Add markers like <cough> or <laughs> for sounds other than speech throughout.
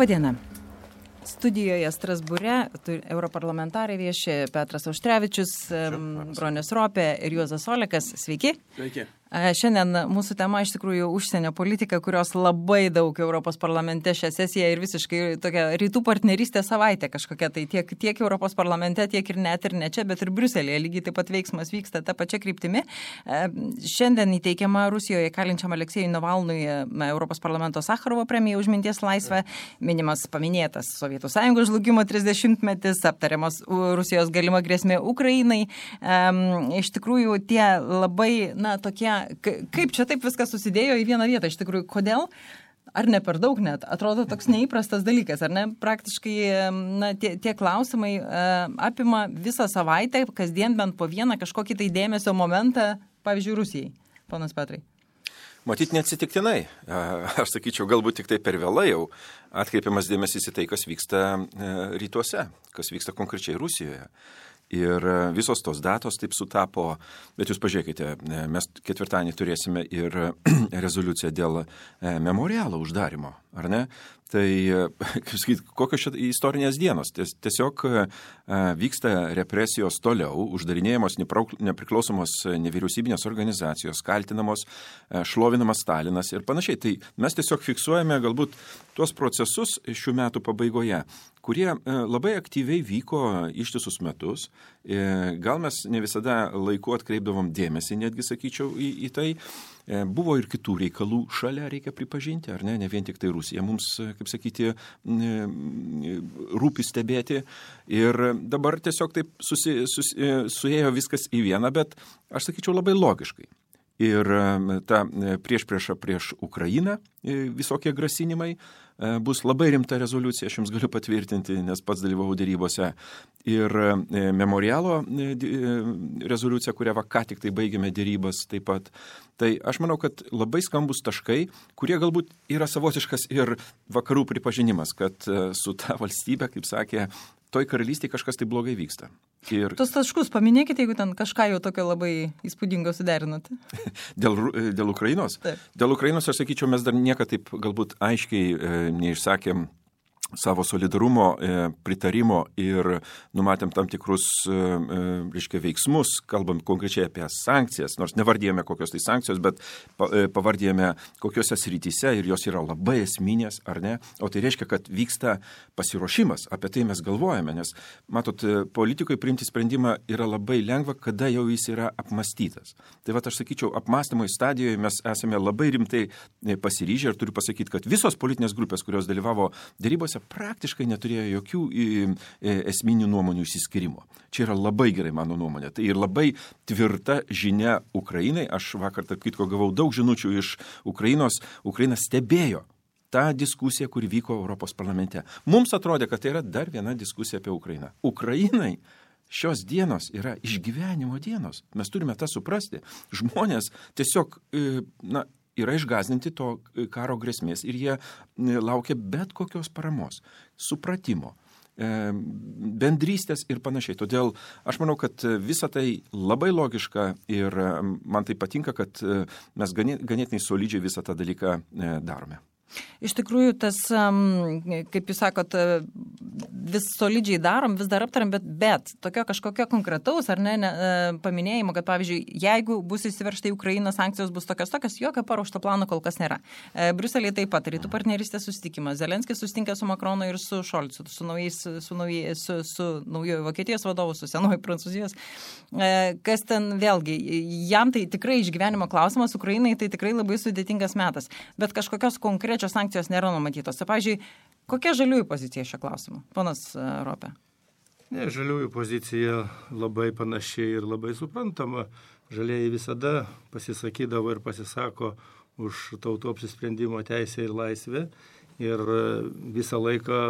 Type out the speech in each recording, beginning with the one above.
Labadiena. Studijoje Strasbūre europarlamentarai vieši Petras Auštrevičius, Bronius Ropė ir Juozas Olekas. Sveiki. Sveiki. Šiandien mūsų tema iš tikrųjų užsienio politika, kurios labai daug Europos parlamente šią sesiją ir visiškai tokia rytų partnerystė savaitė kažkokia, tai tiek, tiek Europos parlamente, tiek ir net ir ne čia, bet ir Briuselėje lygiai taip pat veiksmas vyksta tą pačią kryptimį. Šiandien įteikiama Rusijoje kalinčiam Aleksėjui Navalnui Europos parlamento Sakharovo premija už minties laisvę, minimas paminėtas Sovietų sąjungos žlugimo 30-metis, aptariamas Rusijos galima grėsmė Ukrainai. Iš tikrųjų, tie labai, na, tokie kaip čia taip viskas susidėjo į vieną vietą iš tikrųjų, kodėl? Ar ne per daug net? Atrodo toks neįprastas dalykas, ar ne? Praktiškai na, tie, tie klausimai uh, apima visą savaitę, kasdien bent po vieną kažkokį tai dėmesio momentą, pavyzdžiui, Rusijai. Ponas Petrai. Matyt, neatsitiktinai. Aš sakyčiau, galbūt tik tai per vėlai jau atkreipiamas dėmesys į tai, kas vyksta e, rytuose, kas vyksta konkrečiai Rusijoje. Ir e, visos tos datos taip sutapo, bet jūs pažiūrėkite, e, mes ketvirtadienį turėsime ir <clears throat> rezoliuciją dėl e, memorialo uždarimo, ar ne? Tai, <laughs> kaip sakyti, kokios čia istorinės dienos. Tiesiog vyksta represijos toliau, uždarinėjamos nepriklausomos nevyriausybinės organizacijos, kaltinamos, šlovinamas Stalinas ir panašiai. Tai mes tiesiog fiksuojame galbūt tuos procesus šių metų pabaigoje kurie e, labai aktyviai vyko ištisus metus. E, gal mes ne visada laiku atkreipdavom dėmesį, netgi sakyčiau, į, į tai. E, buvo ir kitų reikalų šalia, reikia pripažinti, ar ne, ne vien tik tai Rusija. Mums, kaip sakyti, rūpi stebėti. Ir dabar tiesiog taip susi, susi, suėjo viskas į vieną, bet aš sakyčiau labai logiškai. Ir ta prieš priešą prieš Ukrainą, visokie grasinimai, E, bus labai rimta rezoliucija, aš jums galiu patvirtinti, nes pats dalyvau dėrybose. Ir e, memorialo e, rezoliucija, kurią va ką tik tai baigėme dėrybas taip pat. Tai aš manau, kad labai skambus taškai, kurie galbūt yra savotiškas ir vakarų pripažinimas, kad su ta valstybė, kaip sakė toj karalystėje kažkas tai blogai vyksta. Ir... Tos taškus paminėkite, jeigu ten kažką jau tokio labai įspūdingo suderinote. <laughs> dėl, dėl Ukrainos? Taip. Dėl Ukrainos aš sakyčiau, mes dar niekada taip galbūt aiškiai e, neišsakėm savo solidarumo, e, pritarimo ir numatėm tam tikrus, e, e, reiškia, veiksmus, kalbam konkrečiai apie sankcijas, nors nevardėjome kokios tai sankcijos, bet pavardėjome kokiuose srityse ir jos yra labai esminės, ar ne? O tai reiškia, kad vyksta pasiruošimas, apie tai mes galvojame, nes, matot, politikui priimti sprendimą yra labai lengva, kada jau jis yra apmastytas. Tai va, aš sakyčiau, apmastymo stadijoje mes esame labai rimtai pasiryžę ir turiu pasakyti, kad visos politinės grupės, kurios dalyvavo dėrybose, kuriuose praktiškai neturėjo jokių esminių nuomonių įsiskirimo. Čia yra labai gerai mano nuomonė. Tai ir labai tvirta žinia Ukrainai. Aš vakar, tarp kitko, gavau daug žinučių iš Ukrainos. Ukraina stebėjo tą diskusiją, kuri vyko Europos parlamente. Mums atrodė, kad tai yra dar viena diskusija apie Ukrainą. Ukrainai šios dienos yra išgyvenimo dienos. Mes turime tą suprasti. Žmonės tiesiog, na, yra išgazdinti to karo grėsmės ir jie laukia bet kokios paramos, supratimo e, bendrystės ir panašiai. Todėl aš manau, kad visa tai labai logiška ir man tai patinka, kad e, mes ganėtinai solidžiai visą tą dalyką e, darome. Iš tikrųjų, tas, kaip jūs sakot, vis solidžiai darom, vis dar aptaram, bet, bet tokio kažkokio konkretaus ar ne, ne paminėjimo, kad pavyzdžiui, jeigu bus įsiveršta į Ukrainą, sankcijos bus tokios tokios, jokio paruošto plano kol kas nėra. E, Briuselėje taip pat rytų partnerystės susitikimas. Zelenskis susitinka su Makronu ir su Šolcu, su, naujais, su, naujai, su, su naujojo Vokietijos vadovu, su senoju Prancūzijos. E, kas ten vėlgi, jam tai tikrai išgyvenimo klausimas, Ukrainai tai tikrai labai sudėtingas metas, bet kažkokios konkrečios sankcijos nėra numatytos. Tai, pavyzdžiui, Kokia žaliųjų pozicija šio klausimu, ponas e, Ropė? Ne, žaliųjų pozicija labai panašiai ir labai suprantama. Žalieji visada pasisakydavo ir pasisako už tautų apsisprendimo teisę ir laisvę ir e, visą laiką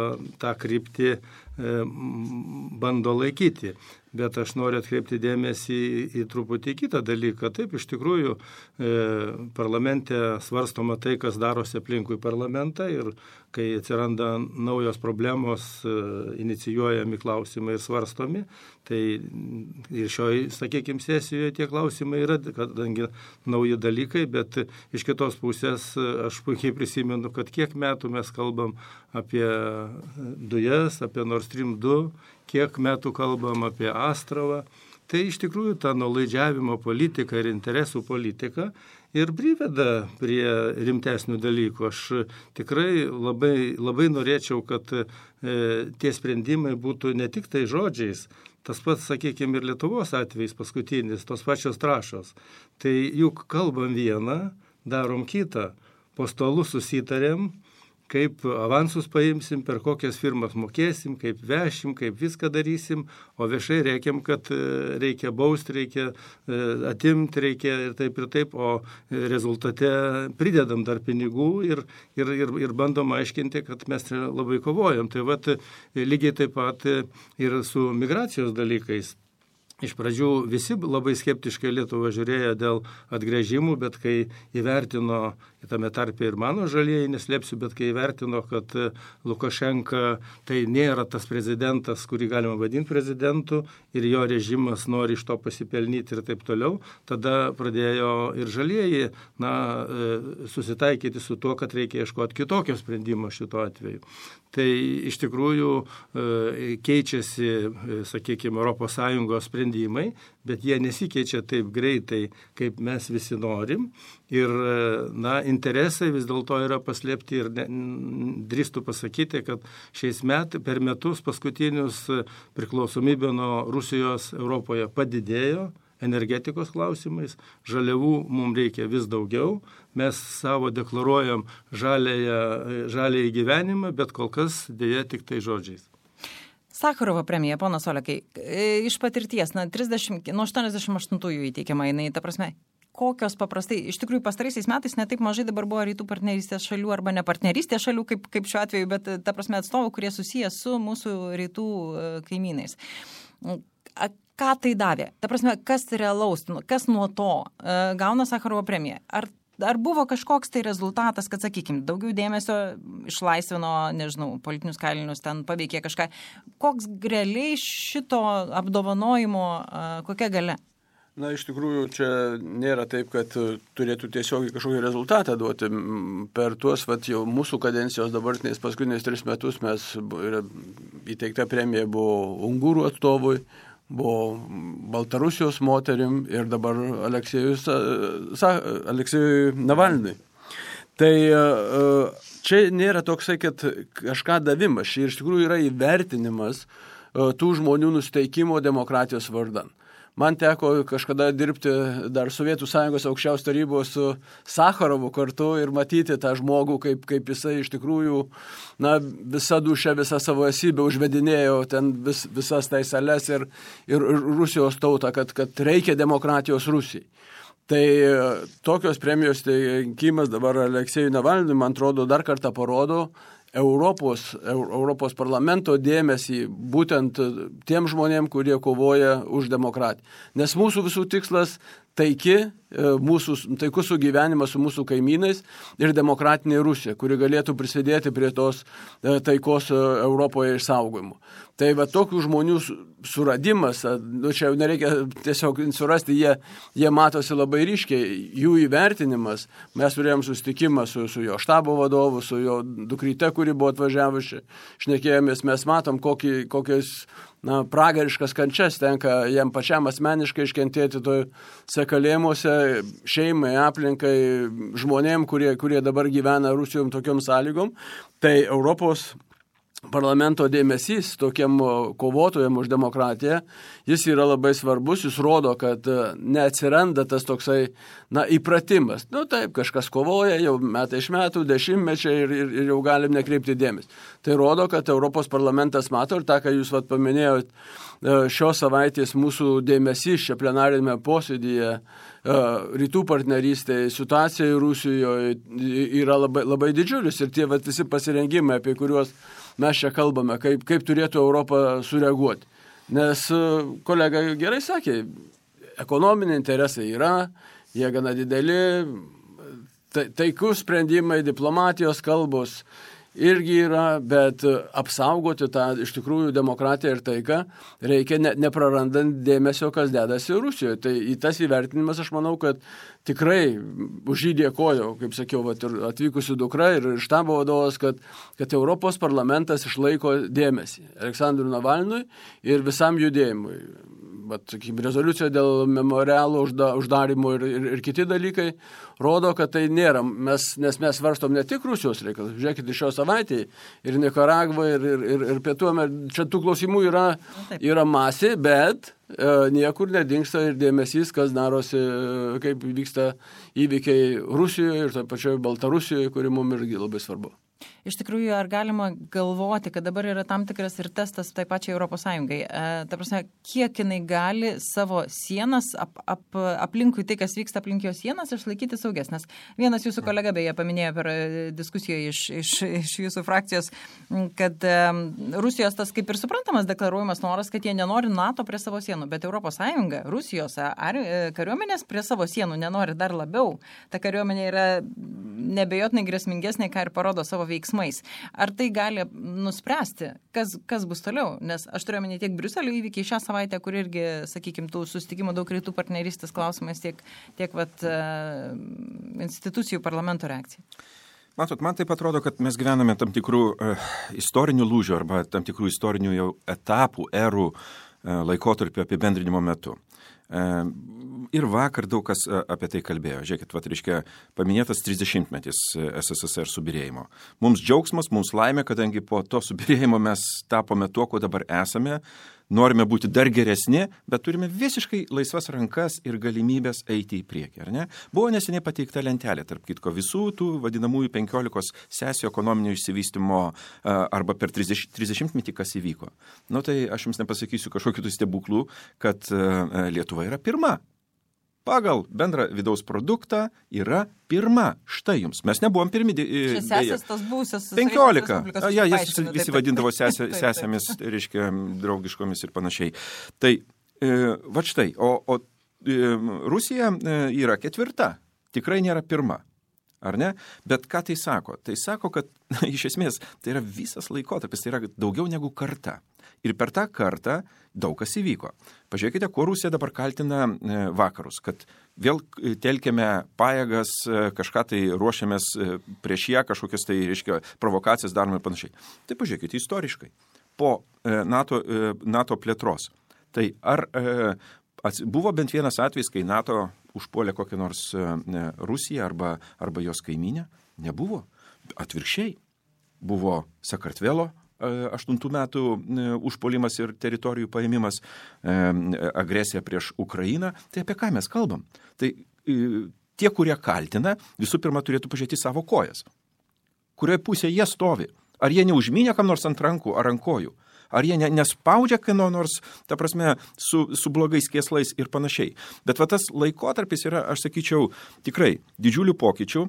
tą kryptį bando laikyti. bet aš noriu atkreipti dėmesį į, į truputį kitą dalyką. Taip, iš tikrųjų, e, parlamente svarstoma tai, kas darosi aplinkui parlamentą ir kai atsiranda naujos problemos, e, inicijuojami klausimai ir svarstomi, tai ir šioj, sakykime, sesijoje tie klausimai yra, kadangi nauji dalykai, bet iš kitos pusės e, aš puikiai prisimenu, kad kiek metų mes kalbam apie dujas, apie Nord Stream 2, kiek metų kalbam apie Astravą. Tai iš tikrųjų ta nulaidžiavimo politika ir interesų politika ir priveda prie rimtesnių dalykų. Aš tikrai labai, labai norėčiau, kad e, tie sprendimai būtų ne tik tai žodžiais, tas pats, sakykime, ir Lietuvos atvejais paskutinis, tos pačios trašos. Tai juk kalbam vieną, darom kitą, po stalų susitarėm, kaip avansus paimsim, per kokias firmas mokėsim, kaip vešim, kaip viską darysim, o viešai reikiam, kad e, reikia bausti, reikia e, atimti, reikia ir taip ir taip, o rezultate pridedam dar pinigų ir, ir, ir, ir bandom aiškinti, kad mes labai kovojam. Tai vat lygiai taip pat ir su migracijos dalykais. Iš pradžių visi labai skeptiškai Lietuvą žiūrėjo dėl atgrėžimų, bet kai įvertino tame tarpe ir mano žalieji, neslėpsiu, bet kai įvertino, kad e, Lukašenka tai nėra tas prezidentas, kurį galima vadinti prezidentu ir jo režimas nori iš to pasipelnyti ir taip toliau, tada pradėjo ir žalieji na, e, susitaikyti su tuo, kad reikia ieškoti kitokio sprendimo šito atveju. Tai iš tikrųjų e, keičiasi, sakykime, ES sprendimai, bet jie nesikeičia taip greitai, kaip mes visi norim. Ir, na, interesai vis dėlto yra paslėpti ir ne, drįstų pasakyti, kad šiais metais per metus paskutinius priklausomybė nuo Rusijos Europoje padidėjo energetikos klausimais, žaliavų mums reikia vis daugiau, mes savo deklaruojam žalėją gyvenimą, bet kol kas dėja tik tai žodžiais. Sakarovo premija, ponas Olekai, e, iš patirties, na, 30, nuo 88-ųjų įteikiama jinai, ta prasme, kokios paprastai, iš tikrųjų pastaraisiais metais netaip mažai dabar buvo rytų partnerystės šalių arba ne partnerystės šalių, kaip, kaip šiuo atveju, bet ta prasme atstovų, kurie susijęs su mūsų rytų e, kaimynais. Ką tai davė? Ta prasme, kas realaus, kas nuo to e, gauna Sakarovo premiją? Ar ar buvo kažkoks tai rezultatas, kad, sakykime, daugiau dėmesio išlaisvino, nežinau, politinius kalinius, ten paveikė kažką. Koks realiai šito apdovanojimo, kokia gale? Na, iš tikrųjų, čia nėra taip, kad turėtų tiesiog kažkokį rezultatą duoti. Per tuos, vat, jau mūsų kadencijos dabartiniais paskutiniais tris metus mes įteikta premija buvo Ungūrų atstovui, buvo Baltarusijos moterim ir dabar Aleksėjus, Aleksėjui Navalnui. Tai e, čia nėra toksai, kad kažką davimas, čia iš tikrųjų yra įvertinimas e, tų žmonių nusteikimo demokratijos vardan. Man teko kažkada dirbti dar Sovietų sąjungos aukščiaus tarybos su Sakharovu kartu ir matyti tą žmogų, kaip, kaip jisai iš tikrųjų, na, visą dušę, visą savo esybę užvedinėjo ten vis, visas tai sales ir, ir Rusijos tautą, kad, kad reikia demokratijos Rusijai. Tai tokios premijos teikimas dabar Aleksėjui Navalnui, man atrodo, dar kartą parodo, Europos, Europos parlamento dėmesį būtent tiem žmonėm, kurie kovoja už demokratiją. Nes mūsų visų tikslas taiki, e, mūsų taikus sugyvenimas su mūsų kaimynais ir demokratinė Rusija, kuri galėtų prisidėti prie tos e, taikos e, Europoje išsaugojimo. Tai va tokių žmonių suradimas, nu, čia jau nereikia tiesiog surasti, jie, jie matosi labai ryškiai, jų įvertinimas. Mes turėjom susitikimą su, su jo štabo vadovu, su jo dukryte, kuri buvo atvažiavusi, šnekėjomės, mes matom, kokį, kokiais na, pragariškas kančias tenka jam pačiam asmeniškai iškentėti tose kalėjimuose, šeimai, aplinkai, žmonėm, kurie, kurie dabar gyvena Rusijom tokiom sąlygom. Tai Europos parlamento dėmesys tokiam kovotojam už demokratiją, jis yra labai svarbus, jis rodo, kad e, neatsiranda tas toksai, na, įpratimas. Nu taip, kažkas kovoja jau metai iš metų, dešimtmečiai ir, ir, ir jau galim nekreipti dėmesį. Tai rodo, kad Europos parlamentas mato ir tą, ką jūs vat paminėjot, e, šios savaitės mūsų dėmesys čia plenarinėme posėdėje e, rytų partnerystėje, situacija Rusijoje yra labai, labai didžiulis ir tie vat, visi pasirengimai, apie kuriuos mes čia kalbame, kaip, kaip turėtų Europą sureaguoti. Nes e, kolega gerai sakė, ekonominiai interesai yra, jie gana dideli, taikus sprendimai, diplomatijos kalbos irgi yra, bet apsaugoti tą iš tikrųjų demokratiją ir taiką reikia ne, neprarandant dėmesio, kas dedasi Rusijoje. Tai į tas įvertinimas aš manau, kad tikrai už jį dėkoju, kaip sakiau, vat, ir atvykusi dukra ir štabo vadovas, kad, kad Europos parlamentas išlaiko dėmesį Aleksandrui Navalnui ir visam judėjimui bet, sakykime, rezoliucija dėl memorialo užda, uždarimo ir, ir, ir kiti dalykai rodo, kad tai nėra, mes, nes mes svarstom ne tik Rusijos reikalus, žiūrėkite, šio savaitėje ir Nikaragva, ir, ir, ir, ir Pietų Amerika, čia tų klausimų yra, yra masė, bet e, niekur nedingsta ir dėmesys, kas darosi, e, kaip vyksta įvykiai Rusijoje ir toje pačioje Baltarusijoje, kuri mums irgi labai svarbu. Iš tikrųjų, ar galima galvoti, kad dabar yra tam tikras ir testas tai pačiai Sąjungai? E, ta prasme, kiek jinai gali savo sienas ap, ap, aplinkui tai, kas vyksta aplink jos sienas, išlaikyti saugias? Nes vienas jūsų kolega beje paminėjo per e, diskusiją iš, iš, iš jūsų frakcijos, kad e, Rusijos tas kaip ir suprantamas deklaruojamas noras, kad jie nenori NATO prie savo sienų, bet Sąjunga, Rusijos ar, e, kariuomenės prie savo sienų nenori dar labiau. Ta kariuomenė yra nebejotinai grėsmingesnė, ką ir parodo savo veiksmais. Ar tai gali nuspręsti, kas, kas bus toliau? Nes aš turiu omeny tiek Briuselio įvykiai šią savaitę, kur irgi, sakykime, tų susitikimų daug rytų partnerystės klausimais, tiek, tiek vat, e, institucijų parlamento reakcija. Matot, man taip atrodo, kad mes gyvename tam tikrų uh, istorinių lūžių arba tam tikrų istorinių jau etapų, erų uh, laikotarpio apibendrinimo metu. Uh, ir vakar daug kas e, apie tai kalbėjo. Žiūrėkit, vat, reiškia, paminėtas 30-metis e, SSSR subirėjimo. Mums džiaugsmas, mums laimė, kadangi po to subirėjimo mes tapome tuo, kuo dabar esame. Norime būti dar geresni, bet turime visiškai laisvas rankas ir galimybės eiti į priekį, ar ne? Buvo neseniai pateikta lentelė, tarp kitko, visų tų vadinamųjų 15 sesijų ekonominio išsivystimo arba per 30, 30 metį, kas įvyko. Na nu, tai aš jums nepasakysiu kažkokių stebuklų, kad Lietuva yra pirma pagal bendrą vidaus produktą yra pirma. Štai jums. Mes nebuvom pirmi. Čia sesės tos būsios. 15. Ja, jis visi taip, vadindavo sesė, <laughs> sesėmis, reiškia, draugiškomis ir panašiai. Tai, e, va štai, o, o e, Rusija e, yra ketvirta. Tikrai nėra pirma. Ar ne? Bet ką tai sako? Tai sako, kad na, iš esmės tai yra visas laikotarpis, tai yra daugiau negu karta. Ir per tą kartą daug kas įvyko. Pažiūrėkite, kuo Rusija dabar kaltina e, vakarus, kad vėl telkėme pajėgas, e, kažką tai ruošiamės e, prieš ją, kažkokias tai, reiškia, provokacijas darome ir panašiai. Tai pažiūrėkite istoriškai. Po NATO, NATO plėtros. Tai ar buvo bent vienas atvejis, kai NATO užpuolė kokią nors Rusiją arba, arba jos kaiminę? Nebuvo. Atvirkščiai. Buvo Sakartvelo 8 metų e, užpolimas ir teritorijų paėmimas, e, agresija prieš Ukrainą, tai apie ką mes kalbam? Tai e, tie, kurie kaltina, visų pirma turėtų pažiūrėti savo kojas. Kurioje pusėje jie stovi? Ar jie neužminė kam nors ant rankų ar ant kojų? Ar jie ne, nespaudžia kieno nors, ta prasme, su, su blogais kieslais ir panašiai. Bet va tas laikotarpis yra, aš sakyčiau, tikrai didžiulių pokyčių,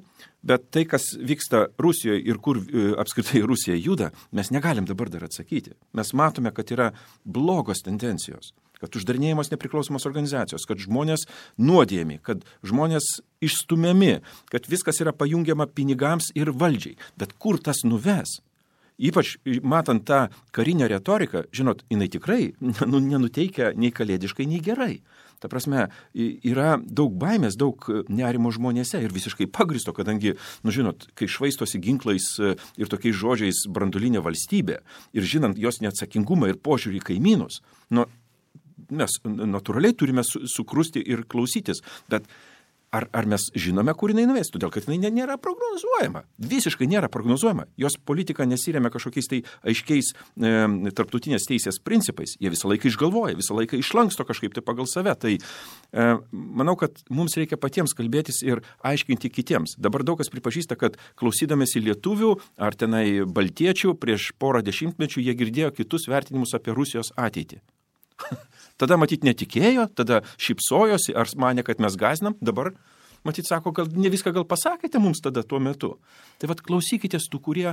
bet tai, kas vyksta Rusijoje ir kur e, apskritai Rusija juda, mes negalim dabar dar atsakyti. Mes matome, kad yra blogos tendencijos kad uždarinėjamos nepriklausomos organizacijos, kad žmonės nuodėmi, kad žmonės išstumiami, kad viskas yra pajungiama pinigams ir valdžiai. Bet kur tas nuves? Ypač matant tą karinę retoriką, žinot, jinai tikrai nu, nenuteikia nei kalėdiškai, nei gerai. Ta prasme, yra daug baimės, daug nerimo žmonėse ir visiškai pagristo, kadangi, nu žinot, kai švaistosi ginklais e, ir tokiais žodžiais brandulinė valstybė ir žinant jos neatsakingumą ir požiūrį į kaimynus, nu, mes natūraliai turime su, sukrusti ir klausytis, bet Ar, ar mes žinome, kur jinai nuves? Todėl, kad jinai nėra prognozuojama. Visiškai nėra prognozuojama. Jos politika nesiremia kažkokiais tai aiškiais e, tarptautinės teisės principais. Jie visą laiką išgalvoja, visą laiką išlanksto kažkaip tai pagal save. Tai e, manau, kad mums reikia patiems kalbėtis ir aiškinti kitiems. Dabar daug kas pripažįsta, kad klausydamėsi lietuvių ar tenai baltiečių prieš porą dešimtmečių jie girdėjo kitus vertinimus apie Rusijos ateitį. <laughs> Tada matyt netikėjo, tada šypsojosi, ar mane, kad mes gazinam, dabar matyt sako, gal ne viską gal pasakėte mums tada tuo metu. Tai vad klausykitės tų, kurie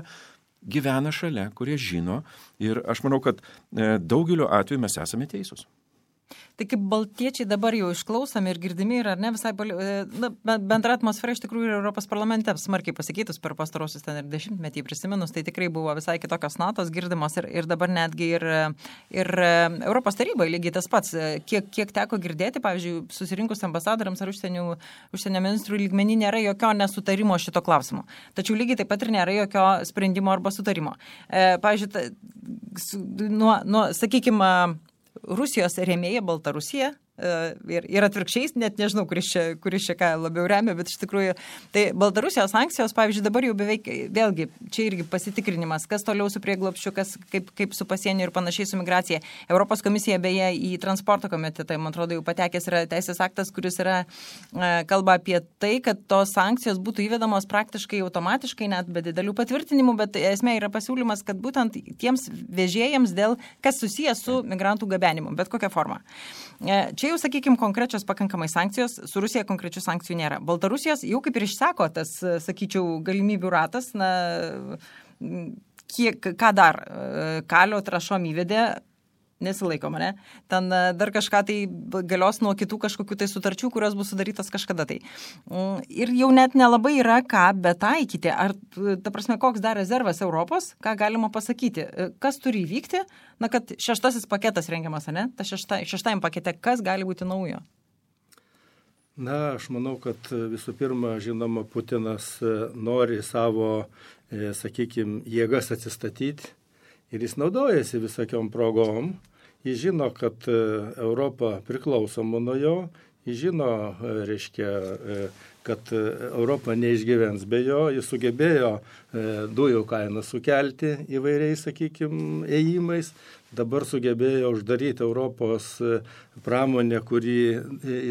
gyvena šalia, kurie žino ir aš manau, kad e, daugeliu atveju mes esame teisūs. Tai kaip baltiečiai dabar jau išklausomi ir girdimi yra, ar ne visai, e, na, bendra atmosfera iš tikrųjų ir Europos parlamente smarkiai pasikeitus per pastarosius ten ir dešimtmetį prisiminus, tai tikrai buvo visai kitokios natos girdimos ir, ir dabar netgi ir, ir Europos tarybai lygiai tas pats. E, kiek, kiek teko girdėti, pavyzdžiui, susirinkus ambasadoriams ar užsienio, užsienio ministrų lygmenį nėra jokio nesutarimo šito klausimu. Tačiau lygiai taip pat ir nėra jokio sprendimo arba sutarimo. E, pavyzdžiui, nuo, nuo sakykime, Rusijos rėmėja Baltarusija ir, ir atvirkščiais, net nežinau, kuris čia, kuris čia ką labiau remia, bet iš tikrųjų, tai Baltarusijos sankcijos, pavyzdžiui, dabar jau beveik, vėlgi, čia irgi pasitikrinimas, kas toliau su prieglopščiu, kas kaip, kaip su pasieniu ir panašiai su migracija. Europos komisija beje į transporto komitetą, man atrodo, jau patekęs yra teisės aktas, kuris yra, e, kalba apie tai, kad tos sankcijos būtų įvedamos praktiškai automatiškai, net be didelių patvirtinimų, bet esmė yra pasiūlymas, kad būtent tiems vežėjams dėl, kas susijęs su migrantų gabenimu, bet kokia forma. E, čia jau, sakykime, konkrečios pakankamai sankcijos, su Rusija konkrečių sankcijų nėra. Baltarusijos jau kaip ir išsako tas, sakyčiau, galimybių ratas, na, kiek, ką dar, kalio trašom įvedė, nesilaikoma, ne? Ten e, dar kažką tai galios nuo kitų kažkokių tai sutarčių, kurios bus sudarytos kažkada tai. Mm, ir jau net nelabai yra ką betaikyti. Ar, ta prasme, koks dar rezervas Europos, ką galima pasakyti? E, kas turi įvykti, na, kad šeštasis paketas rengiamas, ne? Ta šešta, šeštajam pakete, kas gali būti naujo? Na, aš manau, kad visų pirma, žinoma, Putinas e, nori savo, sakykime, jėgas atsistatyti ir jis naudojasi visokiom progom. Jis žino, kad e, Europa priklausoma nuo jo, jis žino, e, reiškia, e, kad Europa neišgyvens be jo, jis sugebėjo dujų kainą sukelti įvairiais, sakykime, ėjimais, dabar sugebėjo uždaryti Europos pramonę, kuri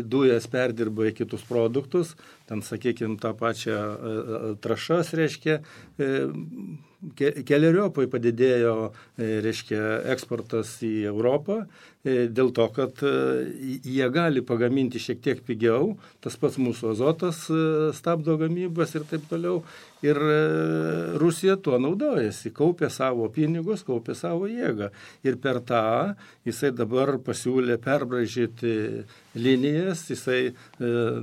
dujas perdirba į kitus produktus, ten, sakykime, tą pačią trašas, reiškia, keliariopai padidėjo, e, reiškia, eksportas į Europą, dėl to, kad e, jie gali pagaminti šiek tiek pigiau, tas pats mūsų azotas stabdo gamybas ir taip toliau. Ir Rusija tuo naudojasi, kaupė savo pinigus, kaupė savo jėgą. Ir per tą jisai dabar pasiūlė perbražyti linijas, jisai e,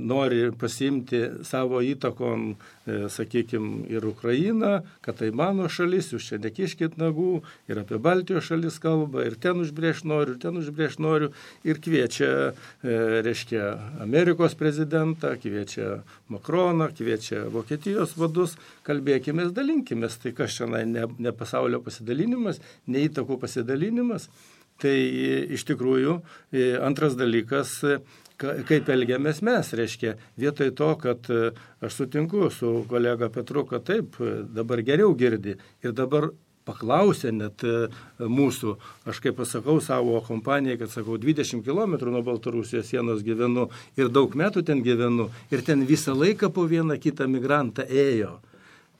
nori pasimti savo įtakom, e, sakykime, ir Ukrainą, kad tai mano šalis, jūs čia nekiškit nagų, ir apie Baltijos šalis kalba, ir ten užbrėž noriu, ir ten užbrėž noriu, ir kviečia, e, reiškia, Amerikos prezidentą, kviečia Makroną, kviečia Vokietijos vadus, kalbėkime, dalinkime, tai kas čia ne, ne pasaulio pasidalinimas, ne įtakų pasidalinimas. Tai iš tikrųjų antras dalykas, kaip elgiamės mes, reiškia, vietoj to, kad aš sutinku su kolega Petru, kad taip, dabar geriau girdi. Ir dabar paklausė net mūsų, aš kaip pasakau savo kompanijai, kad sakau, 20 km nuo Baltarusijos sienos gyvenu ir daug metų ten gyvenu ir ten visą laiką po vieną kitą migrantą ėjo.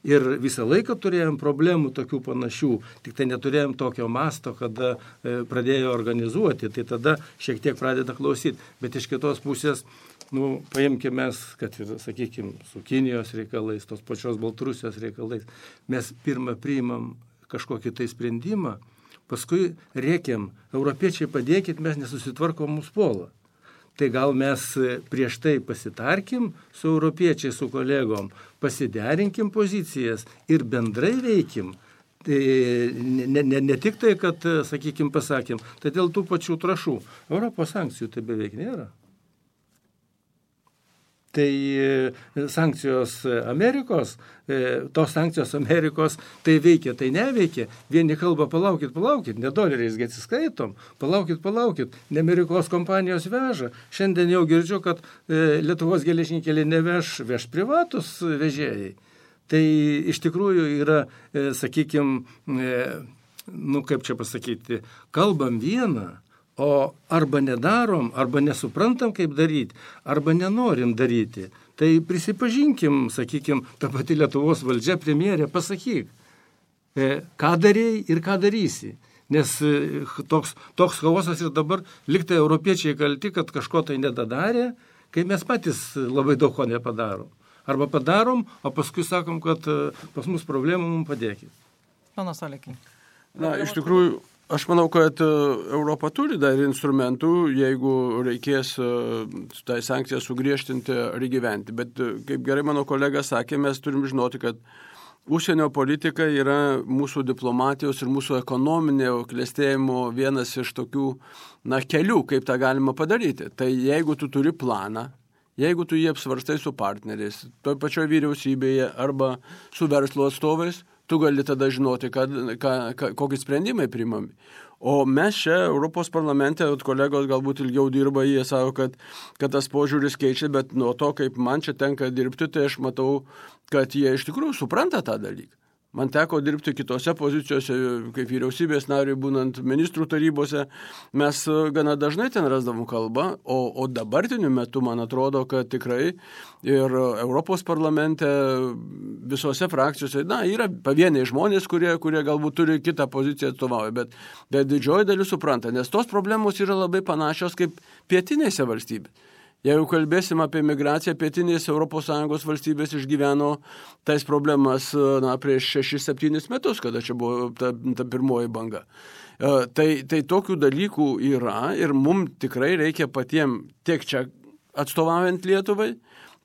Ir visą laiką turėjom problemų tokių panašių, tik tai neturėjom tokio masto, kada e, pradėjo organizuoti, tai tada šiek tiek pradeda klausyti. Bet iš kitos pusės, nu, paimkime mes, kad ir, sakykime, su Kinijos reikalais, tos pačios Baltarusijos reikalais, mes pirmą priimam kažkokį tai sprendimą, paskui rėkiam, europiečiai padėkit, mes nesusitvarkom mūsų polą tai gal mes prieš tai pasitarkim su europiečiais, su kolegom, pasiderinkim pozicijas ir bendrai veikim. Tai ne, ne, ne tik tai, kad, sakykime, pasakėm, tai dėl tų pačių trašų. Europos sankcijų tai beveik nėra. Tai e, sankcijos Amerikos, e, tos sankcijos Amerikos, tai veikia, tai neveikia. Vieni kalba, palaukit, palaukit, ne doleriais atsiskaitom, palaukit, palaukit, ne Amerikos kompanijos veža. Šiandien jau girdžiu, kad e, Lietuvos geležinkeliai neveš, veš privatus vežėjai. Tai iš tikrųjų yra, sakykime, nu kaip čia pasakyti, kalbam vieną, O arba nedarom, arba nesuprantam, kaip daryti, arba nenorim daryti. Tai prisipažinkim, sakykim, ta pati Lietuvos valdžia, premjerė, pasakyk, e, ką darėjai ir ką darysi. Nes e, toks, toks chaosas ir dabar liktai europiečiai kalti, kad kažko tai nedadarė, kai mes patys labai daug ko nepadarom. Arba padarom, o paskui sakom, kad e, pas mus problemų mums padėkit. Panas Alekiai. Na, iš tikrųjų, aš manau, kad e, Europa turi dar instrumentų, jeigu reikės e, tai sankciją sugriežtinti ar įgyventi. Bet e, kaip gerai mano kolega sakė, mes turim žinoti, kad užsienio politika yra mūsų diplomatijos ir mūsų ekonominio klėstėjimo vienas iš tokių, na, kelių, kaip tą galima padaryti. Tai jeigu tu turi planą, jeigu tu jį apsvarstai su partneriais, toj pačioj vyriausybėje arba su verslo atstovais, tu gali tada žinoti, kad, ka, ka, kokie sprendimai primami. O mes čia Europos parlamente, kolegos galbūt ilgiau dirba, jie sako, kad, kad tas požiūris keičia, bet nuo to, kaip man čia tenka dirbti, tai aš matau, kad jie iš tikrųjų supranta tą dalyką. Man teko dirbti kitose pozicijose, kaip vyriausybės nariui, būnant ministrų tarybose, mes e, gana dažnai ten rasdavom kalbą, o, o dabartiniu metu man atrodo, kad tikrai ir Europos parlamente visose frakcijose, na, yra pavieniai žmonės, kurie, kurie galbūt turi kitą poziciją atstovauja, bet, bet didžioji dalis supranta, nes tos problemos yra labai panašios kaip pietinėse valstybėse. Jeigu kalbėsim apie migraciją, pietinės ES valstybės išgyveno tais problemas na, prieš 6-7 metus, kada čia buvo ta, ta pirmoji banga. E, tai, tai tokių dalykų yra ir mums tikrai reikia patiems tiek čia atstovaujant Lietuvai,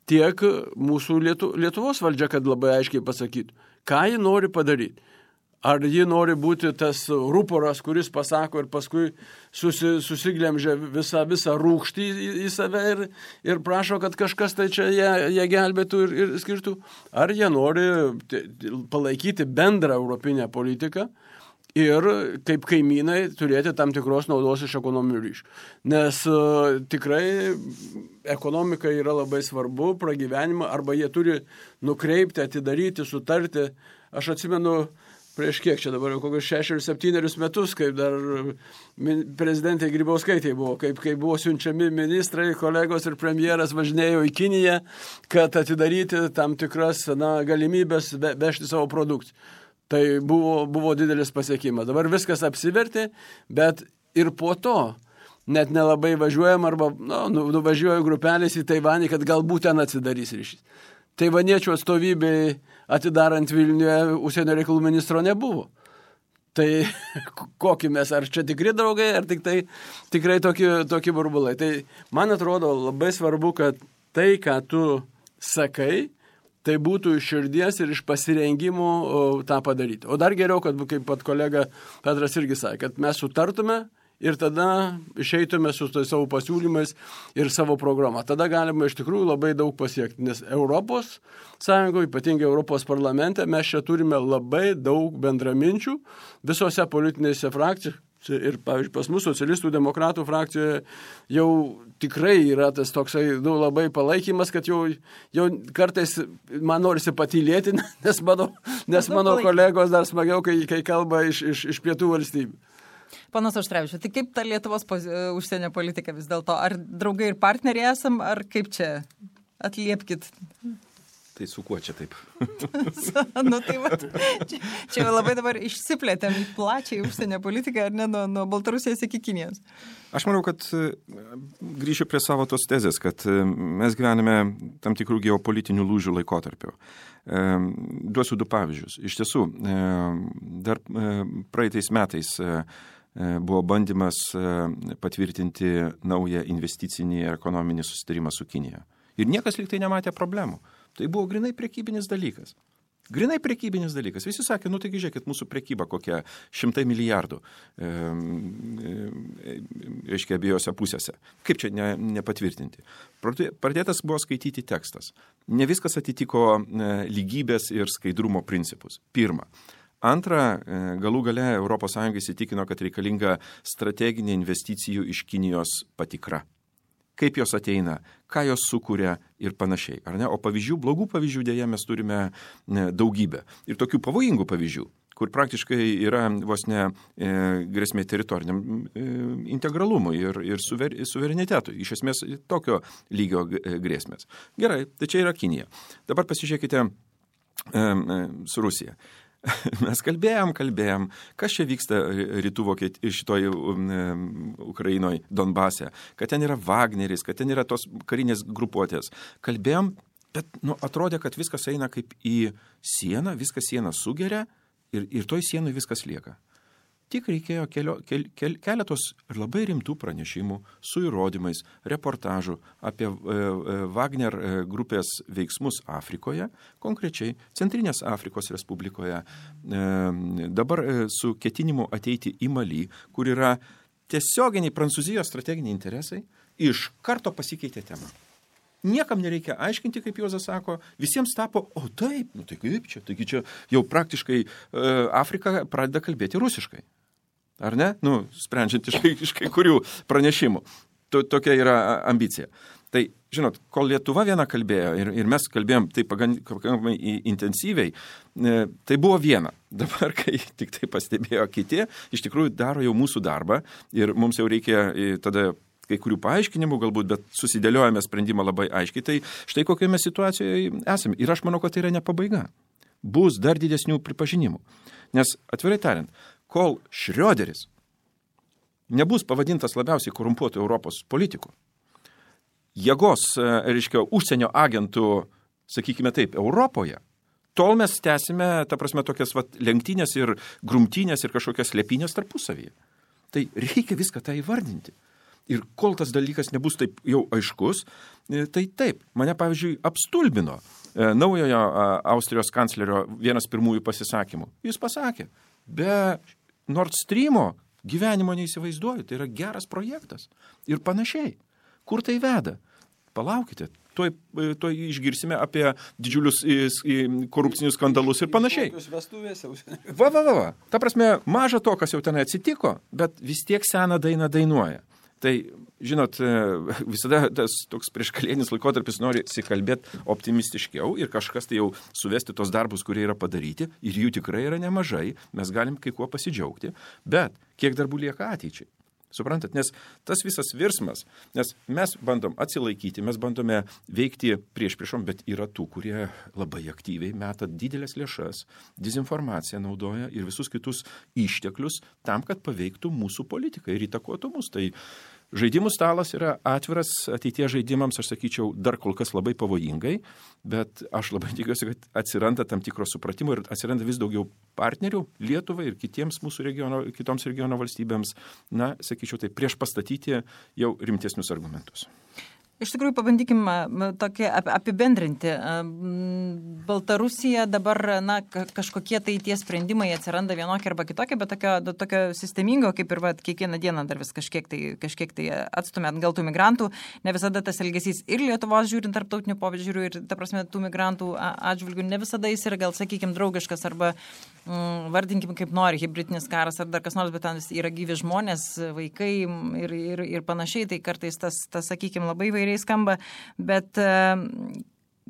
tiek mūsų Lietu, Lietuvos valdžia, kad labai aiškiai pasakytų, ką ji nori padaryti. Ar ji nori būti tas rūporas, kuris pasako ir paskui susi, susiglemžia visą, visą rūkštį į, į save ir, ir prašo, kad kažkas tai čia ją, ją gelbėtų ir, ir skirtų? Ar jie nori palaikyti bendrą europinę politiką? ir kaip kaimynai turėti tam tikros naudos iš ekonominių ryšių. Nes uh, tikrai ekonomika yra labai svarbu, pragyvenimą, arba jie turi nukreipti, atidaryti, sutarti. Aš atsimenu, uh, prieš kiek čia dabar jau kokius šešerius, septynerius metus, kaip dar prezidentė Grybauskaitė buvo, kaip, kaip buvo siunčiami ministrai, kolegos ir premjeras važinėjo į Kiniją, kad atidaryti tam tikras na, galimybės ve, vežti savo produkciją. Tai buvo, buvo didelis pasiekimas. Dabar viskas apsivertė, bet ir po to net nelabai važiuojam arba nu, nuvažiuoju grupelės į Taivanį, kad galbūt ten atsidarys ryšys. Taivaniečių atstovybei atidarant Vilniuje užsienio reikalų ministro nebuvo. Tai <laughs> kokį mes, ar čia tikri draugai, ar tik tai tikrai tokie, tokie burbulai. Tai man atrodo labai svarbu, kad tai, ką tu sakai, tai būtų iš širdies ir iš pasirengimo tą padaryti. O dar geriau, kad, kaip pat kolega Petras irgi sakė, kad mes sutartume ir tada išeitume su tai savo pasiūlymais ir savo programą. Tada galima iš tikrųjų labai daug pasiekti, nes Europos Sąjungoje, ypatingai Europos parlamente, mes čia turime labai daug bendraminčių visose politinėse frakcijose. Ir, pavyzdžiui, pas mūsų socialistų demokratų frakcijoje jau tikrai yra tas toksai nu, labai palaikymas, kad jau, jau kartais man norisi patylėti, <laughs> nes mano, nes mano kolegos dar smagiau, kai, kai kalba iš, iš, iš pietų valstybių. Panas Aštrevičius, tai kaip ta Lietuvos užsienio politika vis dėlto? Ar draugai ir partneriai esam, ar kaip čia? Atliepkit. Tai su kuo čia taip? <laughs> nu, tai va, čia, čia labai dabar išsiplėtėm plačiai užsienio politiką, ar ne, nuo, nuo Baltarusijos iki Kinijos. Aš manau, kad e, grįšiu prie savo tos tezės, kad e, mes gyvename tam tikrų geopolitinių lūžių laikotarpiu. E, duosiu du pavyzdžius. Iš tiesų, dar praeitais metais buvo bandymas patvirtinti naują investicinį ir ekonominį susitarimą su Kinija. Ir niekas lyg tai nematė problemų. Tai buvo grinai prekybinis dalykas. Grinai prekybinis dalykas. Visi sakė, nu taigi žiūrėkit, mūsų prekyba kokia šimtai milijardų, e, e, reiškia, abiejose pusėse. Kaip čia ne, nepatvirtinti? Pradėtas buvo skaityti tekstas. Ne viskas atitiko e, lygybės ir skaidrumo principus. Pirma. Antra, e, galų gale ES įsitikino, kad reikalinga strateginė investicijų iš Kinijos patikra kaip jos ateina, ką jos sukuria ir panašiai. O pavyzdžių, blogų pavyzdžių dėja mes turime daugybę. Ir tokių pavojingų pavyzdžių kur praktiškai yra vos ne e, grėsmė teritoriniam e, integralumui ir, ir suver, suverenitetui. Iš esmės tokio lygio e, grėsmės. Gerai, tai čia yra Kinija. Dabar pasižiūrėkite e, e, su Rusija. <laughs> Mes kalbėjom, kalbėjom, kas čia vyksta rytų Vokietijoje, šitoj um, Ukrainoje, Donbase, kad ten yra Wagneris, kad ten yra tos karinės grupuotės. Kalbėjom, bet nu, atrodė, kad viskas eina kaip į sieną, viskas sieną sugeria Ir, ir toj sienui viskas lieka. Tik reikėjo kelio, kel, kel, keletos ir labai rimtų pranešimų su įrodymais, reportažų apie e, e, Wagner e, grupės veiksmus Afrikoje, konkrečiai Centrinės Afrikos Respublikoje, dabar su ketinimu ateiti į Malį, kur yra tiesioginiai Prancūzijos strateginiai interesai, iš karto pasikeitė tema. Niekam nereikia aiškinti, kaip Juozas sako, visiems tapo, o taip, nu tai kaip čia, taigi čia jau praktiškai e, Afrika pradeda kalbėti rusiškai. Ar ne? Nu, sprendžiant iš, iš kai kurių pranešimų. To, tokia yra ambicija. Tai, žinot, kol Lietuva viena kalbėjo ir, ir mes kalbėjom taip pakankamai intensyviai, e, tai buvo viena. <laughs> Dabar, kai tik tai pastebėjo kiti, iš tikrųjų daro jau mūsų darbą ir mums jau reikia e, tada kai kurių paaiškinimų galbūt, bet susidėliojame sprendimą labai aiškiai. Tai štai kokioje mes situacijoje esame. Ir aš manau, kad tai yra ne pabaiga. Bus dar didesnių pripažinimų. Nes, atvirai tariant, kol Šrioderis nebus pavadintas labiausiai korumpuotų Europos politikų, jėgos, e, reiškia, užsienio agentų, sakykime taip, Europoje, tol mes tęsime, ta prasme, tokias vat, lenktynės ir grumtynės ir kažkokias lėpinės tarpusavyje. Tai reikia viską tą įvardinti. Ir kol tas dalykas nebus taip jau aiškus, e, tai taip, mane pavyzdžiui apstulbino e, naujojo Austrijos kanclerio vienas pirmųjų pasisakymų. Jis pasakė, be Nord Streamo gyvenimo neįsivaizduoju, tai yra geras projektas ir panašiai. Kur tai veda? Palaukite, tuoj, tuoj išgirsime apie didžiulius korupcinius skandalus ir panašiai. Va, va, va, va. Ta prasme, maža to, kas jau ten atsitiko, bet vis tiek seną dainą dainuoja. Tai, žinot, e, visada tas toks prieškalėnis laikotarpis nori sikalbėti optimistiškiau ir kažkas tai jau suvesti tos darbus, kurie yra padaryti ir jų tikrai yra nemažai, mes galim kai kuo pasidžiaugti, bet kiek darbų lieka ateičiai. Suprantat, nes tas visas virsmas, nes mes bandom atsilaikyti, mes bandome veikti prieš priešom, bet yra tų, kurie labai aktyviai meta didelės lėšas, dezinformaciją naudoja ir visus kitus išteklius tam, kad paveiktų mūsų politiką ir įtakotų mus. Tai Žaidimų stalas yra atviras ateities žaidimams, aš sakyčiau, dar kol kas labai pavojingai, bet aš labai <laughs> tikiuosi, kad atsiranda tam tikro supratimo ir atsiranda vis daugiau partnerių Lietuvai ir kitiems mūsų regiono, kitoms regiono valstybėms, na, sakyčiau, tai prieš pastatyti jau rimtesnius argumentus. Iš tikrųjų, pabandykime tokį apibendrinti. Baltarusija dabar, na, kažkokie tai tie sprendimai atsiranda vienokie arba kitokie, bet tokio, tokio sistemingo, kaip ir va, kiekvieną dieną dar vis kažkiek tai, kažkiek tai atstumė atgal tų migrantų. Ne visada tas elgesys ir Lietuvos žiūrint tarptautinių požiūrių, ir, ta prasme, tų migrantų atžvilgių ne visada jis yra, gal sakykime, draugiškas arba mm, vardinkim kaip nori, hybridinis karas ar dar kas nors, bet ten yra gyvi žmonės, vaikai ir, ir, ir panašiai, tai kartais tas, tas sakykime, labai vairiai įvairiai skamba, bet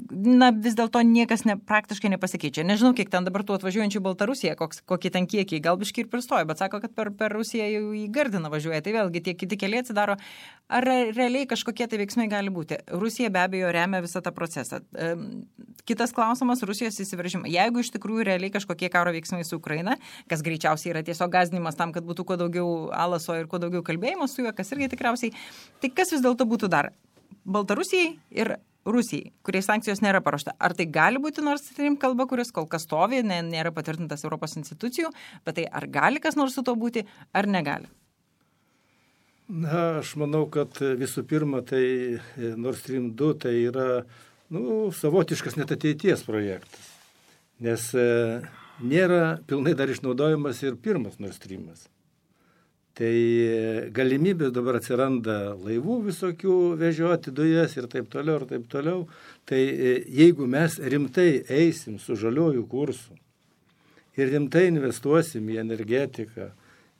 na, vis dėlto niekas ne, praktiškai nepasikeičia. Nežinau, kiek ten dabar tų atvažiuojančių Baltarusiją, koks, kokie ten kiekiai, gal biški ir pristoja, bet sako, kad per, per Rusiją jau į Gardiną važiuoja. Tai vėlgi tie kiti keliai atsidaro. Ar realiai kažkokie tai veiksmai gali būti? Rusija be abejo remia visą tą procesą. Kitas klausimas - Rusijos įsiveržimą. Jeigu iš tikrųjų realiai kažkokie karo veiksmai su Ukraina, kas greičiausiai yra tiesiog gazdinimas tam, kad būtų kuo daugiau alaso ir kuo daugiau kalbėjimo su juo, kas irgi tikriausiai, tai kas vis dėlto būtų dar? Baltarusijai ir Rusijai, kuriai sankcijos nėra paruošta. Ar tai gali būti nors trim kalba, kuris kol kas stovi, nėra patvirtintas Europos institucijų, bet tai ar gali kas nors su to būti, ar negali? Na, aš manau, kad visų pirma, tai Nord Stream 2 tai yra nu, savotiškas net ateities projektas. Nes e, nėra pilnai dar išnaudojamas ir pirmas Nord Streamas. Tai galimybė dabar atsiranda laivų visokių vežioti dujas ir taip toliau, ir taip toliau. Tai e, jeigu mes rimtai eisim su žaliojų kursu ir rimtai investuosim į energetiką,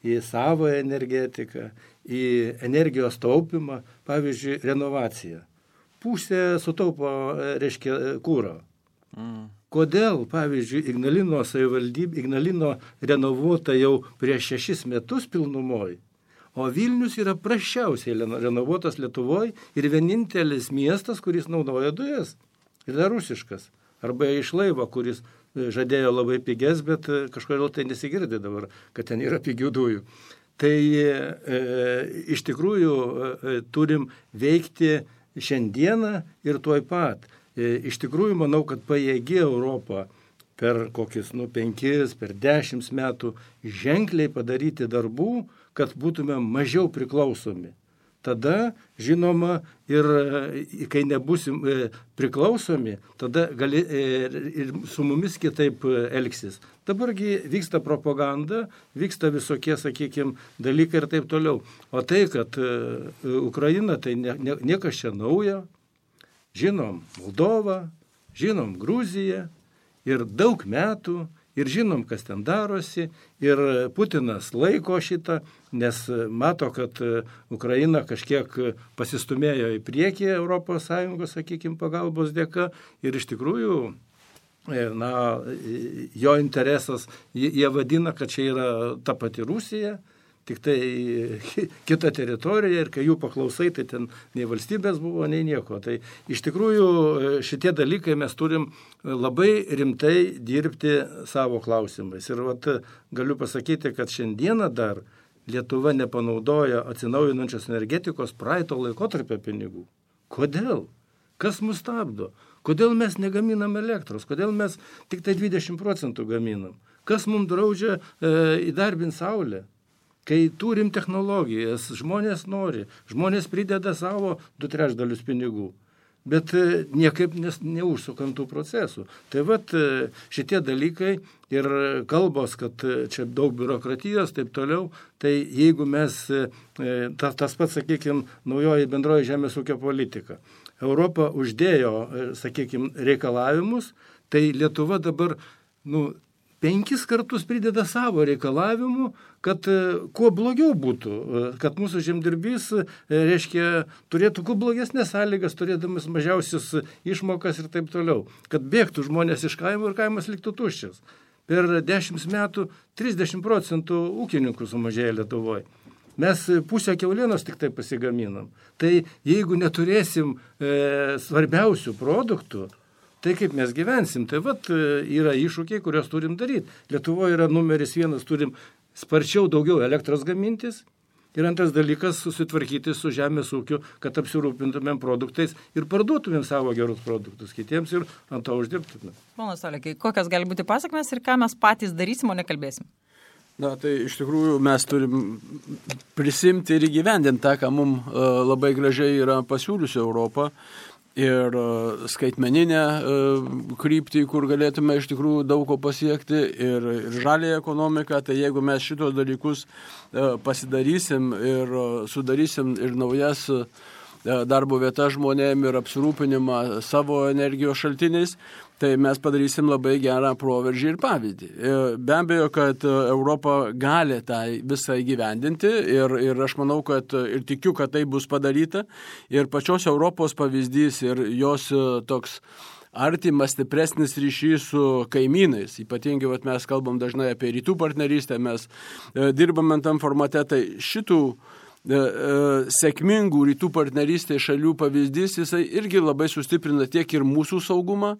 į savo energetiką, į energijos taupimą, pavyzdžiui, renovaciją. Pusė sutaupo, e, reiškia, kūro. Mm. Kodėl, pavyzdžiui, Ignalino savivaldybė, Ignalino renovuota jau prieš šešis metus pilnumoj, o Vilnius yra prašiausiai renovuotas Lietuvoje ir vienintelis miestas, kuris naudoja dujas. Ir dar rusiškas. Arba iš laivo, kuris e, žadėjo labai piges, bet e, kažkodėl tai nesigirdi dabar, kad ten yra pigių dujų. Tai e, iš tikrųjų e, turim veikti šiandieną ir tuoj pat. E, iš tikrųjų manau, kad pajėgi Europa per kokius, nu, penkis, per dešimt metų ženkliai padaryti darbų, kad būtume mažiau priklausomi tada, žinoma, ir e, kai nebusim e, priklausomi, tada gali ir su mumis kitaip elgsis. Dabargi vyksta propaganda, vyksta visokie, sakykime, dalykai ir taip toliau. O tai, kad Ukraina, tai ne, ne, niekas čia naujo. Žinom Moldovą, žinom Gruziją ir daug metų ir žinom, kas ten darosi, ir Putinas laiko šitą, nes mato, kad Ukraina kažkiek pasistumėjo į priekį ES, sakykime, pagalbos dėka ir iš tikrųjų na, jo interesas, jie vadina, kad čia yra ta pati Rusija, tik tai <laughs> kita teritorija ir kai jų paklausai, tai ten nei valstybės buvo, nei nieko. Tai iš tikrųjų šitie dalykai mes turim labai rimtai dirbti savo klausimais. Ir vat, galiu pasakyti, kad šiandieną dar Lietuva nepanaudoja atsinaujinančios energetikos praeito laikotarpio pinigų. Kodėl? Kas mus stabdo? Kodėl mes negaminam elektros? Kodėl mes tik tai 20 procentų gaminam? Kas mums draudžia e, įdarbinti saulę? Kai turim technologijas, žmonės nori, žmonės prideda savo du trešdalius pinigų. Bet e, niekaip nes, neužsukant tų procesų. Tai vad e, šitie dalykai ir kalbos, kad e, čia daug biurokratijos, taip toliau, tai jeigu mes, tas, tas pats, sakykime, naujoji bendroji žemės ūkio politika, Europa uždėjo, sakykime, reikalavimus, tai Lietuva dabar, nu, penkis kartus prideda savo reikalavimų, kad e, kuo blogiau būtų, e, kad mūsų žemdirbys, e, reiškia, turėtų kuo blogesnės sąlygas, turėdamas mažiausias išmokas ir taip toliau, kad bėgtų žmonės iš kaimo ir kaimas liktų tuščias. Per dešimt metų 30 procentų ūkininkų sumažėjo Lietuvoje. Mes pusę keulienos tik tai pasigaminam. Tai jeigu neturėsim e, svarbiausių produktų, tai kaip mes gyvensim. Tai vat e, yra iššūkiai, kuriuos turim daryti. Lietuvoje yra numeris vienas, turim sparčiau daugiau elektros gamintis. Ir antras dalykas - susitvarkyti su žemės ūkiu, kad apsirūpintumėm produktais ir parduotumėm savo gerus produktus kitiems ir ant to uždirbtumėm. Ponas Olekai, kokios gali būti pasakmes ir ką mes patys darysim, o nekalbėsim? Na, tai iš tikrųjų mes turim prisimti ir įgyvendinti tą, ką mums e, labai gražiai yra pasiūliusi Europą ir e, skaitmeninę e, kryptį, kur galėtume iš tikrųjų daug ko pasiekti, ir, ir žalė ekonomika, tai jeigu mes šitos dalykus e, pasidarysim ir sudarysim ir naujas darbo vietas žmonėm ir apsirūpinimą savo energijos šaltiniais, tai mes padarysim labai gerą proveržį ir pavyzdį. E, be abejo, kad e, Europa gali tą visą įgyvendinti ir, ir aš manau, kad ir tikiu, kad tai bus padaryta. Ir pačios Europos pavyzdys ir jos e, toks artimas, stipresnis ryšys su kaimynais. Ypatingai vat, mes kalbam dažnai apie rytų partnerystę, mes e, dirbame tam formate, tai šitų E, e, sėkmingų rytų partnerystės šalių pavyzdys, jisai irgi labai sustiprina tiek ir mūsų saugumą,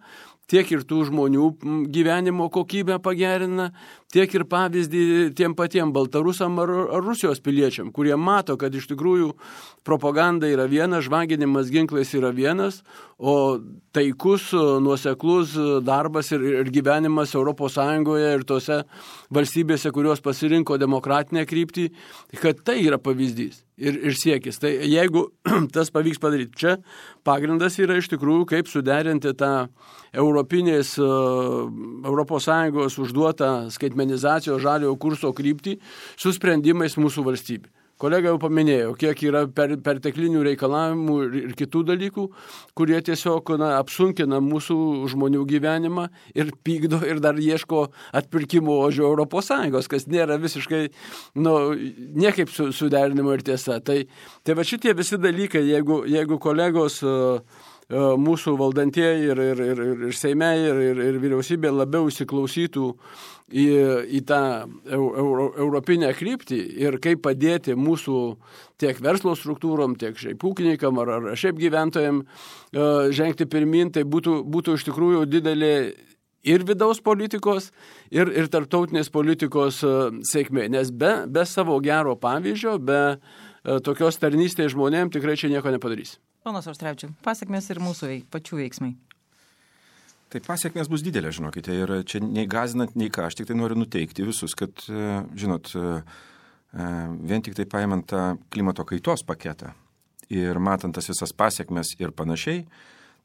tiek ir tų žmonių gyvenimo kokybę pagerina, tiek ir pavyzdį tiem patiem Baltarusam ar, ar Rusijos piliečiam, kurie mato, kad iš tikrųjų propaganda yra viena, žvaginimas ginklais yra vienas, o taikus, nuoseklus darbas ir, ir gyvenimas ES ir tose valstybėse, kurios pasirinko demokratinę kryptį, kad tai yra pavyzdys ir, ir siekis. Tai jeigu <clears throat> tas pavyks padaryti, čia pagrindas yra iš tikrųjų, kaip suderinti tą Europinės ES užduotą skaitmenizacijos žaliojo kurso kryptį su sprendimais mūsų valstybė. Kolega jau paminėjo, kiek yra per, perteklinių reikalavimų ir, kitų dalykų, kurie tiesiog na, apsunkina mūsų žmonių gyvenimą ir pykdo ir dar ieško atpirkimo ožio Sąjungos, kas nėra visiškai, nu, niekaip su, suderinimo ir tiesa. Tai, tai va šitie visi dalykai, jeigu, jeigu kolegos uh, mūsų valdantieji ir, ir, ir, ir Seime, ir, ir, ir vyriausybė labiau įsiklausytų į, į tą euro, europinę kryptį ir kaip padėti mūsų tiek verslo struktūrom, tiek šiaip ūkininkam ar, ar šiaip gyventojam žengti pirmin, tai būtų, būtų iš tikrųjų didelė ir vidaus politikos, ir, ir tarptautinės politikos sėkmė. Nes be, be savo gero pavyzdžio, be tokios tarnystės žmonėm tikrai čia nieko nepadarys. Ponas Auštrevičiu, pasiekmes ir mūsų veik, pačių veiksmai. Tai pasiekmes bus didelė, žinokite, ir čia nei gazinant, nei ką, aš tik tai noriu nuteikti visus, kad, e, žinot, e, e, vien tik tai paimant tą klimato kaitos paketą ir matant tas visas pasiekmes ir panašiai,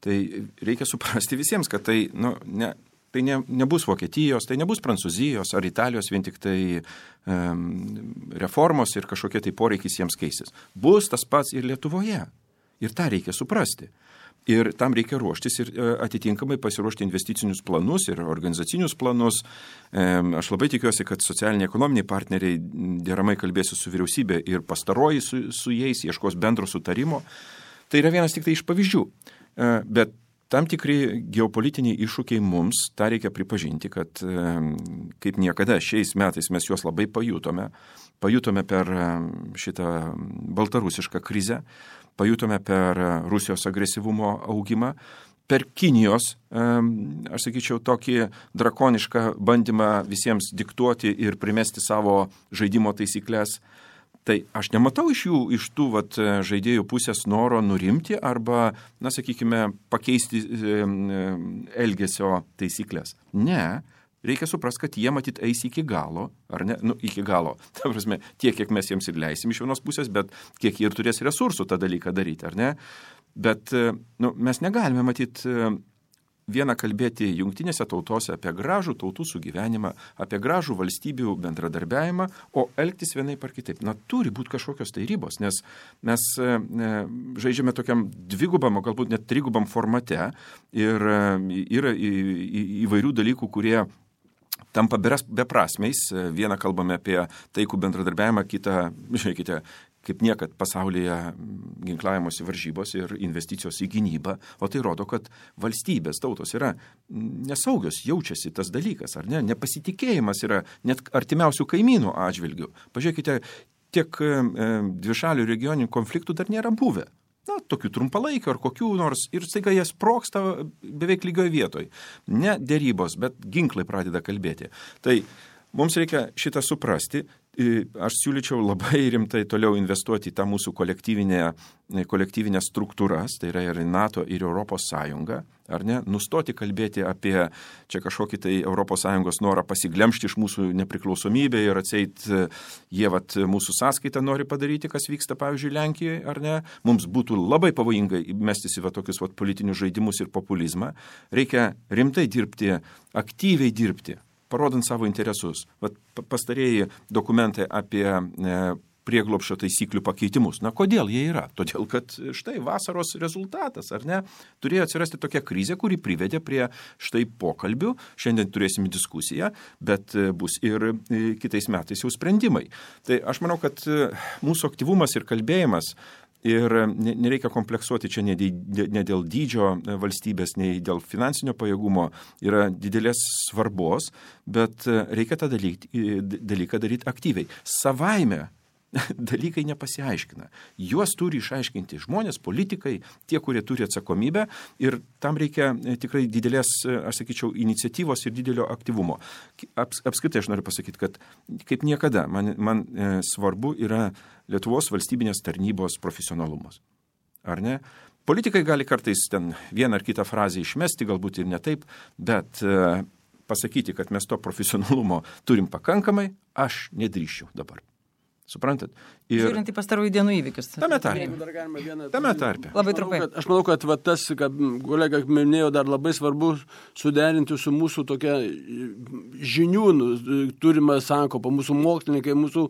tai reikia suprasti visiems, kad tai, nu, ne, tai ne, nebus Vokietijos, tai nebus Prancūzijos ar Italijos vien tik tai um, reformos ir kažkokie tai poreikis jiems keisis. Bus tas pats ir Lietuvoje. Ir tą reikia suprasti. Ir tam reikia ruoštis ir e, atitinkamai pasiruošti investicinius planus ir organizacinius planus. Aš labai tikiuosi, kad socialiniai ekonominiai partneriai deramai kalbėsi su vyriausybė ir pastaroji su, su jais, ieškos bendro sutarimo. Tai yra vienas tik tai iš pavyzdžių. E, bet tam tikri geopolitiniai iššūkiai mums, tą reikia pripažinti, kad kaip niekada šiais metais mes juos labai pajutome. Pajutome per šitą baltarusišką krizę, pajutome per Rusijos agresyvumo augimą, per Kinijos, aš sakyčiau, tokį drakonišką bandymą visiems diktuoti ir primesti savo žaidimo taisyklės. Tai aš nematau iš jų, iš tų vat, žaidėjų pusės noro nurimti arba, na, sakykime, pakeisti elgesio taisyklės. Ne, reikia suprasti, kad jie matyt eis iki galo, ar ne, nu, iki galo. Ta prasme, tiek, kiek mes jiems ir leisim iš vienos pusės, bet kiek jie ir turės resursų tą dalyką daryti, ar ne. Bet e, nu, mes negalime matyti e, vieną kalbėti jungtinėse tautose apie gražų tautų sugyvenimą, apie gražų valstybių bendradarbiavimą, o elgtis vienaip ar kitaip. Na, turi būti kažkokios tai ribos, nes mes e, žaidžiame tokiam dvigubam, o galbūt net trigubam formate ir yra įvairių dalykų, kurie tampa beprasmiais. Vieną kalbame apie taikų bendradarbiavimą, kitą, žiūrėkite, kaip niekad pasaulyje ginklavimuose varžybos ir investicijos į gynybą, o tai rodo, kad valstybės tautos yra nesaugios, jaučiasi tas dalykas, ar ne? Nepasitikėjimas yra net artimiausių kaimynų atžvilgių. Pažiūrėkite, tiek e, dvišalių regioninių konfliktų dar nėra buvę na, tokių trumpalaikių ar kokių nors, ir staiga jie sproksta beveik lygioje vietoje. Ne dėrybos, bet ginklai pradeda kalbėti. Tai mums reikia šitą suprasti, aš siūlyčiau labai rimtai toliau investuoti į tą mūsų kolektyvinę, kolektyvinę struktūras, tai yra ir NATO, ir Europos Sąjunga, ar ne, nustoti kalbėti apie čia kažkokį tai ES norą pasiglemšti iš mūsų nepriklausomybę ir atseit jie vat mūsų sąskaitą nori padaryti, kas vyksta, pavyzdžiui, Lenkijoje, ar ne, mums būtų labai pavojinga mestis į va tokius vat politinius žaidimus ir populizmą. Reikia rimtai dirbti, aktyviai dirbti, parodant savo interesus. Vat pastarėjai dokumentai apie e, prieglopšio taisyklių pakeitimus. Na, kodėl jie yra? Todėl, kad štai vasaros rezultatas, ar ne? Turėjo atsirasti tokia krizė, kuri privedė prie štai pokalbių. Šiandien turėsime diskusiją, bet e, bus ir e, kitais metais jau sprendimai. Tai aš manau, kad mūsų aktyvumas ir kalbėjimas Ir nereikia kompleksuoti čia ne dėl dydžio valstybės, nei dėl finansinio pajėgumo, yra didelės svarbos, bet reikia tą dalyką daryti aktyviai. Savaime <laughs> dalykai nepasiaiškina. Juos turi išaiškinti žmonės, politikai, tie, kurie turi atsakomybę ir tam reikia e, tikrai didelės, e, aš sakyčiau, iniciatyvos ir didelio aktyvumo. Aps, apskritai aš noriu pasakyti, kad kaip niekada man, man e, svarbu yra Lietuvos valstybinės tarnybos profesionalumas. Ar ne? Politikai gali kartais ten vieną ar kitą frazę išmesti, galbūt ir ne taip, bet e, pasakyti, kad mes to profesionalumo turim pakankamai, aš nedrįščiau dabar. Suprantat? Ir... Žiūrint į pastarųjų dienų įvykius. Tame tarpe. Vieną... Tame tarpe. Labai trumpai. Aš manau, kad, aš manau, kad va, tas, ką kolega minėjo, dar labai svarbu suderinti su mūsų tokia žinių nu, turima sankopa, mūsų mokslininkai, mūsų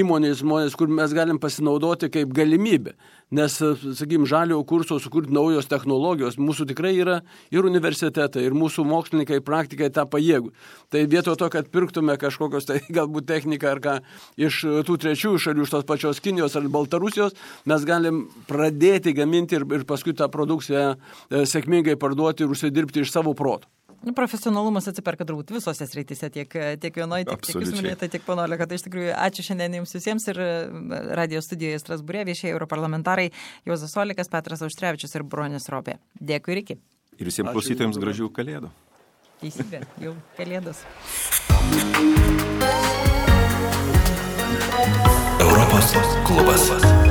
įmonės žmonės, kur mes galim pasinaudoti kaip galimybę nes, sakykim, žaliojo kurso sukurti naujos technologijos, mūsų tikrai yra ir universitetai, ir mūsų mokslininkai, praktikai tą pajėgų. Tai vietoj to, kad pirktume kažkokios tai <laughs> galbūt techniką ar ką iš tų trečiųjų šalių, iš tos pačios Kinijos ar Baltarusijos, mes galim pradėti gaminti ir, ir paskui tą produkciją e, sėkmingai parduoti ir užsidirbti iš savo proto. Nu, profesionalumas atsiperka turbūt visose srityse, tiek, tiek vienoje, tiek, tiek jūs minėjote, tiek panolė, kad iš tikrųjų ačiū šiandien jums visiems ir e, radio studijoje Strasbūrė viešieji europarlamentarai Jozas Olikas, Petras Auštrevičius ir Bronis Ropė. Dėkui ir iki. Ir visiems klausytojams gražių kalėdų. Teisybė, jau kalėdos. Europos klubas.